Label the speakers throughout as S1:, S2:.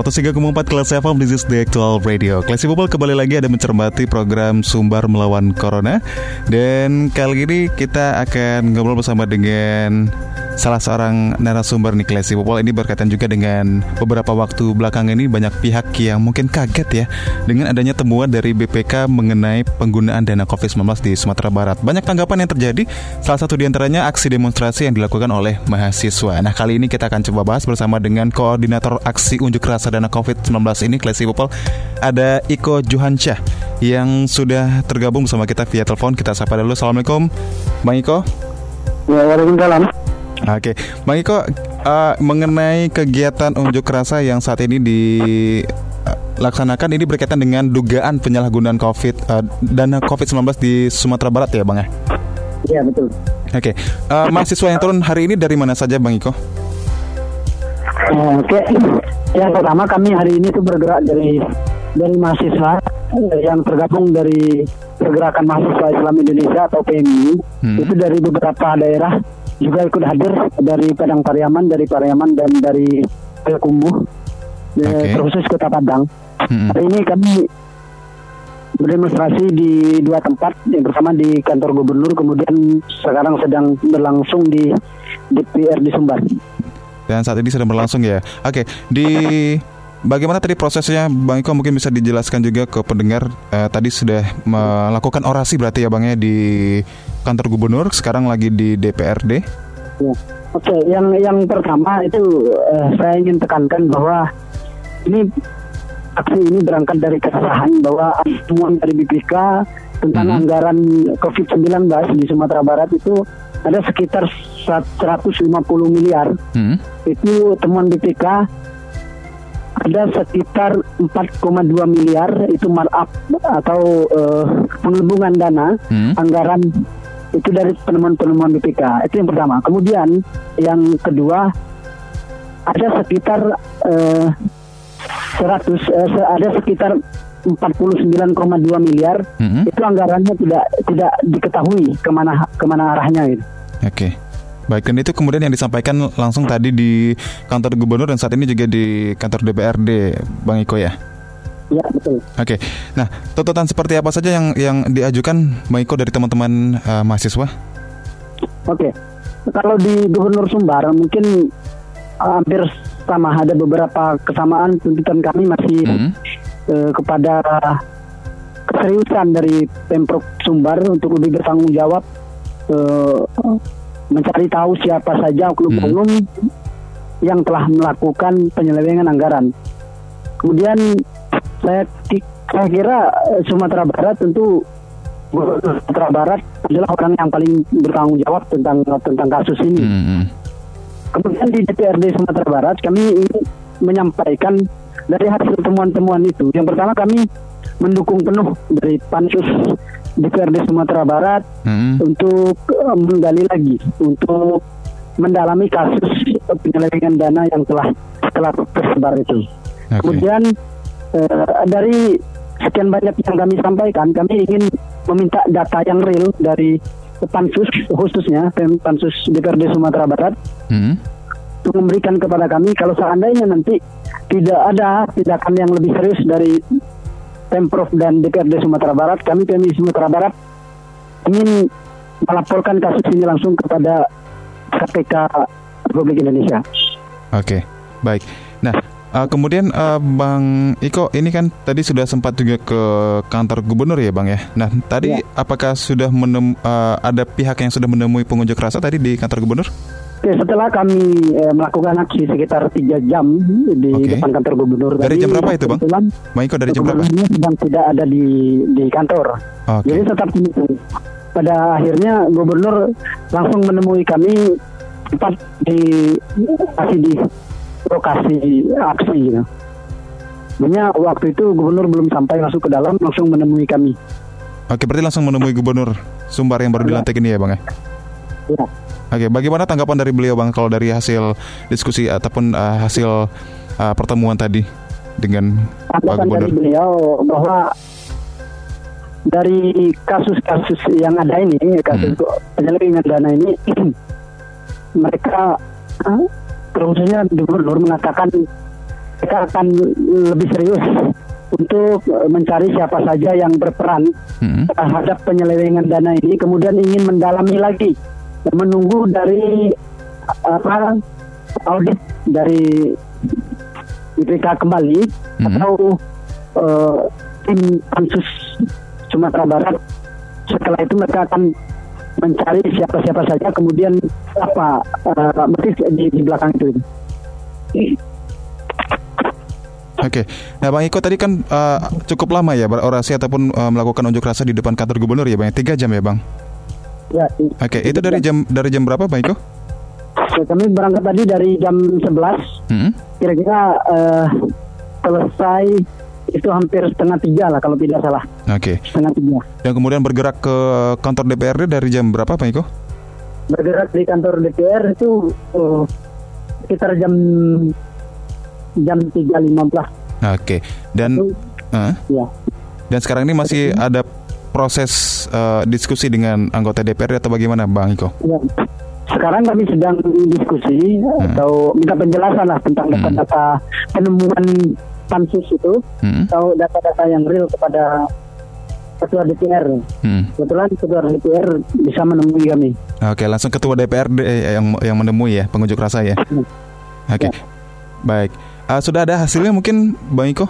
S1: 103,4 Kelas FM, this is the actual radio. Classy People kembali lagi ada mencermati program Sumbar Melawan Corona. Dan kali ini kita akan ngobrol bersama dengan salah seorang narasumber nih Klesi Popol ini berkaitan juga dengan beberapa waktu belakang ini banyak pihak yang mungkin kaget ya dengan adanya temuan dari BPK mengenai penggunaan dana COVID-19 di Sumatera Barat. Banyak tanggapan yang terjadi, salah satu di antaranya aksi demonstrasi yang dilakukan oleh mahasiswa. Nah kali ini kita akan coba bahas bersama dengan koordinator aksi unjuk rasa dana COVID-19 ini Klesi Popol ada Iko Johansyah yang sudah tergabung bersama kita via telepon. Kita sapa dulu. Assalamualaikum, Bang Iko.
S2: Ya, waalaikumsalam.
S1: Oke, Bang Iko, uh, mengenai kegiatan unjuk rasa yang saat ini dilaksanakan ini berkaitan dengan dugaan penyalahgunaan COVID uh, dana COVID-19 di Sumatera Barat ya, Bang ya?
S2: Iya betul.
S1: Oke, uh, mahasiswa yang turun hari ini dari mana saja, Bang Iko?
S2: Oke, yang pertama kami hari ini tuh bergerak dari dari mahasiswa yang tergabung dari pergerakan mahasiswa Islam Indonesia atau PMI hmm. itu dari beberapa daerah juga ikut hadir dari Padang Pariaman, dari Pariaman dan dari Payakumbuh, okay. terkhusus Kota Padang. Hmm. Hari ini kami berdemonstrasi di dua tempat, yang pertama di kantor gubernur, kemudian sekarang sedang berlangsung di DPR di Sumbar.
S1: Dan saat ini sedang berlangsung ya. Oke, di Bagaimana tadi prosesnya Bang Iko mungkin bisa dijelaskan juga ke pendengar eh, tadi sudah melakukan orasi berarti ya Bang ya di kantor gubernur sekarang lagi di DPRD.
S2: Ya. Oke, yang yang pertama itu eh, saya ingin tekankan bahwa ini aksi ini berangkat dari keresahan bahwa temuan dari BPK tentang hmm. anggaran COVID-19 di Sumatera Barat itu ada sekitar 150 miliar. Hmm. Itu temuan BPK ada sekitar 4,2 miliar itu markup atau uh, dana hmm. anggaran itu dari penemuan-penemuan BPK itu yang pertama kemudian yang kedua ada sekitar uh, 100 uh, ada sekitar 49,2 miliar hmm. itu anggarannya tidak tidak diketahui ke mana ke mana arahnya gitu.
S1: Oke. Okay. Baik, dan itu kemudian yang disampaikan langsung tadi di kantor gubernur dan saat ini juga di kantor DPRD, Bang Iko ya?
S2: Ya, betul.
S1: Oke. Nah, tuntutan seperti apa saja yang yang diajukan Bang Iko dari teman-teman uh, mahasiswa?
S2: Oke. Kalau di Gubernur Sumbar mungkin uh, hampir sama ada beberapa kesamaan tuntutan kami masih hmm. uh, kepada keseriusan dari Pemprov Sumbar untuk lebih bertanggung jawab uh, mencari tahu siapa saja oknum-oknum hmm. yang telah melakukan penyelewengan anggaran. Kemudian saya saya kira eh, Sumatera Barat tentu Sumatera Barat adalah orang yang paling bertanggung jawab tentang tentang kasus ini. Hmm. hmm. Kemudian di DPRD Sumatera Barat kami ingin menyampaikan dari hasil temuan-temuan itu. Yang pertama kami mendukung penuh dari pansus DPRD Sumatera Barat hmm. untuk uh, menggali lagi untuk mendalami kasus penyelewengan dana yang telah telah tersebar itu. Okay. Kemudian uh, dari sekian banyak yang kami sampaikan, kami ingin meminta data yang real dari pansus khususnya pansus DPRD Sumatera Barat hmm. untuk memberikan kepada kami kalau seandainya nanti tidak ada tindakan yang lebih serius dari Pemprov dan DPRD Sumatera Barat, kami PMI Sumatera Barat ingin melaporkan kasus ini langsung kepada KPK Republik Indonesia.
S1: Oke, baik. Nah, uh, kemudian uh, Bang Iko ini kan tadi sudah sempat juga ke kantor gubernur ya, Bang ya. Nah, tadi ya. apakah sudah menem, uh, ada pihak yang sudah menemui pengunjuk rasa tadi di kantor gubernur?
S2: Oke, setelah kami eh, melakukan aksi sekitar tiga jam di okay. depan kantor gubernur
S1: dari tadi, jam berapa itu bang? Bang Iko dari jam berapa?
S2: sedang tidak ada di di kantor, okay. jadi tetap pada akhirnya gubernur langsung menemui kami tepat di masih di lokasi aksi gitu. Sebenarnya waktu itu gubernur belum sampai masuk ke dalam langsung menemui kami.
S1: Oke, berarti langsung menemui gubernur Sumbar yang baru
S2: ya.
S1: dilantik ini ya, Bang ya?
S2: Ya.
S1: Oke, bagaimana tanggapan dari beliau, Bang, kalau dari hasil diskusi ataupun uh, hasil uh, pertemuan tadi dengan Pak
S2: Tanggapan dari
S1: Gubernur?
S2: beliau bahwa dari kasus-kasus yang ada ini, kasus penyelewengan dana ini, mereka eh, terkhususnya gubernur mengatakan mereka akan lebih serius untuk mencari siapa saja yang berperan
S1: Hmm.
S2: terhadap penyelewengan dana ini, kemudian ingin mendalami lagi, menunggu dari apa audit dari BPK kembali
S1: Mhm.
S2: atau eh, tim pansus Sumatera Barat. Setelah itu mereka akan mencari siapa-siapa saja, kemudian apa eh, motif di, di belakang itu.
S1: Oke, nah Bang Iko tadi kan uh, cukup lama ya berorasi ataupun uh, melakukan unjuk rasa di depan kantor gubernur ya Bang, ya? tiga jam ya Bang?
S2: Ya,
S1: Oke, itu dari jam dari jam berapa Bang Iko?
S2: Ya, kami berangkat tadi dari jam 11
S1: Hmm?
S2: kira-kira eh, selesai itu hampir setengah tiga lah kalau tidak salah.
S1: Oke,
S2: setengah tiga.
S1: Dan kemudian bergerak ke kantor DPRD dari jam berapa Bang Iko?
S2: bergerak di kantor DPR itu eh, sekitar jam jam tiga lima belas.
S1: Oke, dan uh,
S2: ya
S1: dan sekarang ini masih ada proses uh, diskusi dengan anggota DPRD atau bagaimana Bang Iko?
S2: ya sekarang kami sedang diskusi atau minta penjelasan lah tentang
S1: Hmm.
S2: data-data penemuan pansus itu
S1: Hmm?
S2: atau data-data yang real kepada ketua DPR
S1: Hmm.
S2: kebetulan ketua DPR bisa menemui kami
S1: Oke, langsung ketua DPRD eh, yang yang menemui ya pengunjuk rasa ya.
S2: Hmm.
S1: Oke,
S2: Ya.
S1: baik. Uh, sudah ada hasilnya mungkin Bang Iko?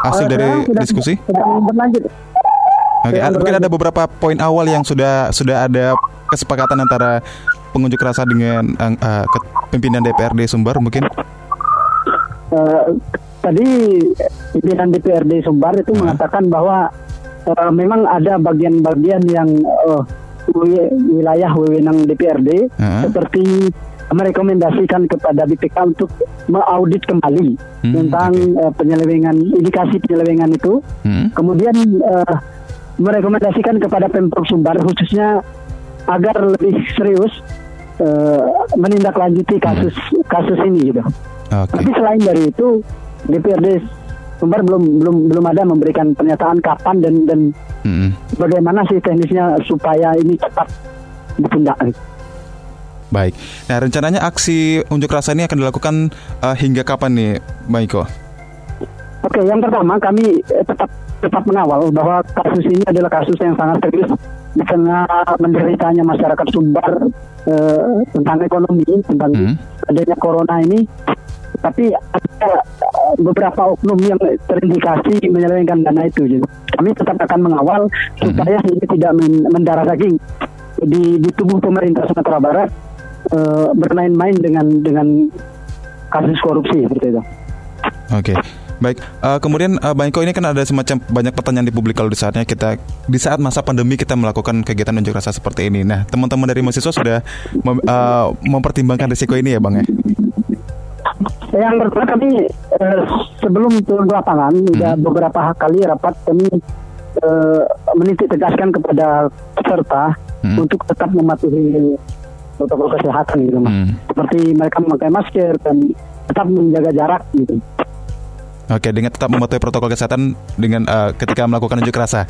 S1: Hasil
S2: Oh,
S1: dari
S2: sudah-
S1: diskusi?
S2: sedang berlanjut
S1: Oke, ada- mungkin ada beberapa poin awal yang sudah sudah ada kesepakatan antara pengunjuk rasa dengan uh, pimpinan DPRD Sumbar mungkin.
S2: Eh, tadi pimpinan DPRD Sumbar itu
S1: Hmm.
S2: mengatakan bahwa eh, memang ada bagian-bagian yang wi- wilayah wewenang DPRD
S1: Hmm.
S2: seperti merekomendasikan kepada BPK untuk mengaudit kembali
S1: Hmm,
S2: tentang
S1: oke.
S2: eh, penyelewengan indikasi penyelewengan itu
S1: Hmm.
S2: kemudian eh, merekomendasikan kepada Pemprov Sumbar khususnya agar lebih serius eh, menindaklanjuti kasus kasus ini gitu.
S1: Oke.
S2: Tapi selain dari itu DPRD Sumbar belum belum belum ada memberikan pernyataan kapan dan dan
S1: Hmm.
S2: bagaimana sih teknisnya supaya ini cepat ditindak.
S1: Baik. Nah, rencananya aksi unjuk rasa ini akan dilakukan uh, hingga kapan nih, Bang Iko?
S2: Oke, yang pertama kami eh, tetap tetap mengawal bahwa kasus ini adalah kasus yang sangat serius di tengah menderitanya masyarakat Sumbar eh, tentang ekonomi, tentang
S1: Hmm.
S2: adanya corona ini. Tapi ada eh, beberapa oknum yang terindikasi menyelewengkan dana itu. Gitu. Kami tetap akan mengawal supaya ini tidak men- mendarah daging di, di tubuh pemerintah Sumatera Barat eh, bermain-main dengan dengan kasus korupsi seperti itu.
S1: Oke. Baik, Eh, kemudian uh, Bang Iko ini kan ada semacam banyak pertanyaan di publik kalau di saatnya kita di saat masa pandemi kita melakukan kegiatan unjuk rasa seperti ini. Nah, teman-teman dari mahasiswa sudah mem- eh, mempertimbangkan risiko ini ya, Bang ya?
S2: Yang pertama kami eh, sebelum turun ke lapangan sudah beberapa kali rapat kami eh, menitik tegaskan kepada peserta
S1: Hmm.
S2: untuk tetap mematuhi protokol kesehatan gitu mas.
S1: Hmm.
S2: Seperti mereka memakai masker dan tetap menjaga jarak gitu.
S1: Oke, dengan tetap mematuhi protokol kesehatan dengan eh, ketika melakukan unjuk rasa,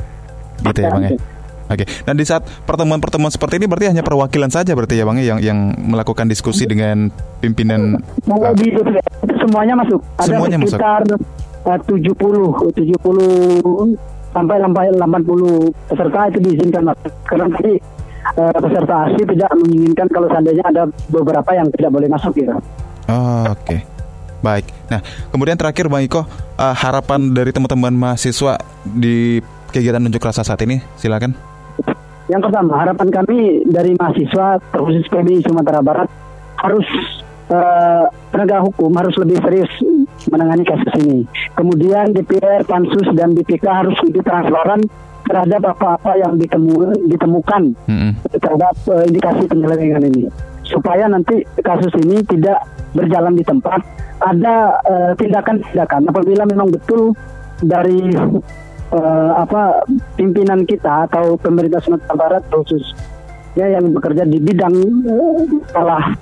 S1: gitu ya,
S2: Ya,
S1: Bang ya?
S2: oke.
S1: Oke, dan di saat pertemuan-pertemuan seperti ini berarti hanya perwakilan saja berarti ya, Bang ya, yang yang melakukan diskusi dengan pimpinan.
S2: Kalau
S1: eh,
S2: di semuanya masuk. Ada
S1: Semuanya masuk.
S2: sekitar eh, 70 70 sampai 80 peserta itu diizinkan masuk. Karena tadi peserta asli tidak menginginkan kalau seandainya ada beberapa yang tidak boleh masuk gitu.
S1: Oh, Oke, baik. Nah, kemudian terakhir Bang Iko, eh, harapan dari teman-teman mahasiswa di kegiatan unjuk rasa saat ini, silakan.
S2: Yang pertama, harapan kami dari mahasiswa terkhusus PBI Sumatera Barat harus eh, penegak hukum harus lebih serius menangani kasus ini. Kemudian DPR, Pansus dan BPK harus lebih transparan terhadap apa-apa yang ditemu, ditemukan
S1: Mm-mm.
S2: terhadap eh, indikasi penyelewengan ini supaya nanti kasus ini tidak berjalan di tempat ada eh, tindakan-tindakan apabila memang betul dari eh, apa pimpinan kita atau pemerintah Sumatera Barat khusus ya yang bekerja di bidang salah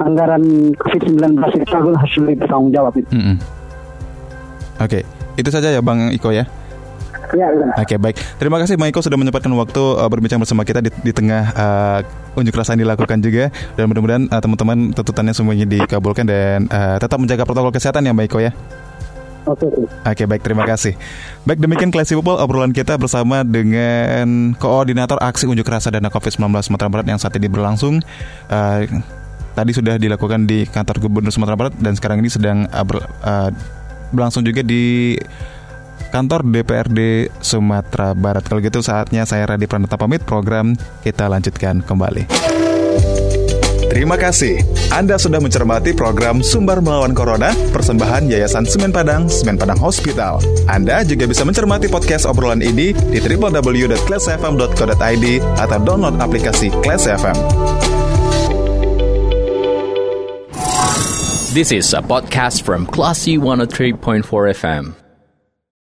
S2: anggaran COVID-19 itu harus lebih bertanggung jawab itu.
S1: Mm-mm. Oke, itu saja ya Bang Iko
S2: ya. Ya.
S1: Oke baik, terima kasih Bang Iko sudah menyempatkan waktu uh, berbincang bersama kita di, di tengah uh, unjuk rasa yang dilakukan juga dan mudah-mudahan uh, teman-teman tuntutannya semuanya dikabulkan dan uh, tetap menjaga protokol kesehatan ya Bang Iko ya.
S2: Oke, oke.
S1: Oke baik terima kasih Baik demikian Classy People obrolan kita bersama dengan Koordinator Aksi Unjuk Rasa Dana COVID-19 Sumatera Barat yang saat ini berlangsung Eh, Tadi sudah dilakukan di kantor Gubernur Sumatera Barat dan sekarang ini sedang uh, ber- uh, berlangsung juga di kantor DPRD Sumatera Barat Kalau gitu saatnya saya Radhi Pranata pamit program kita lanjutkan kembali Terima kasih. Anda sudah mencermati program Sumber Melawan Corona, persembahan Yayasan Semen Padang, Semen Padang Hospital. Anda juga bisa mencermati podcast obrolan ini di www.classfm.co.id atau download aplikasi Class FM.
S3: This is a podcast from Classy 103.4 FM.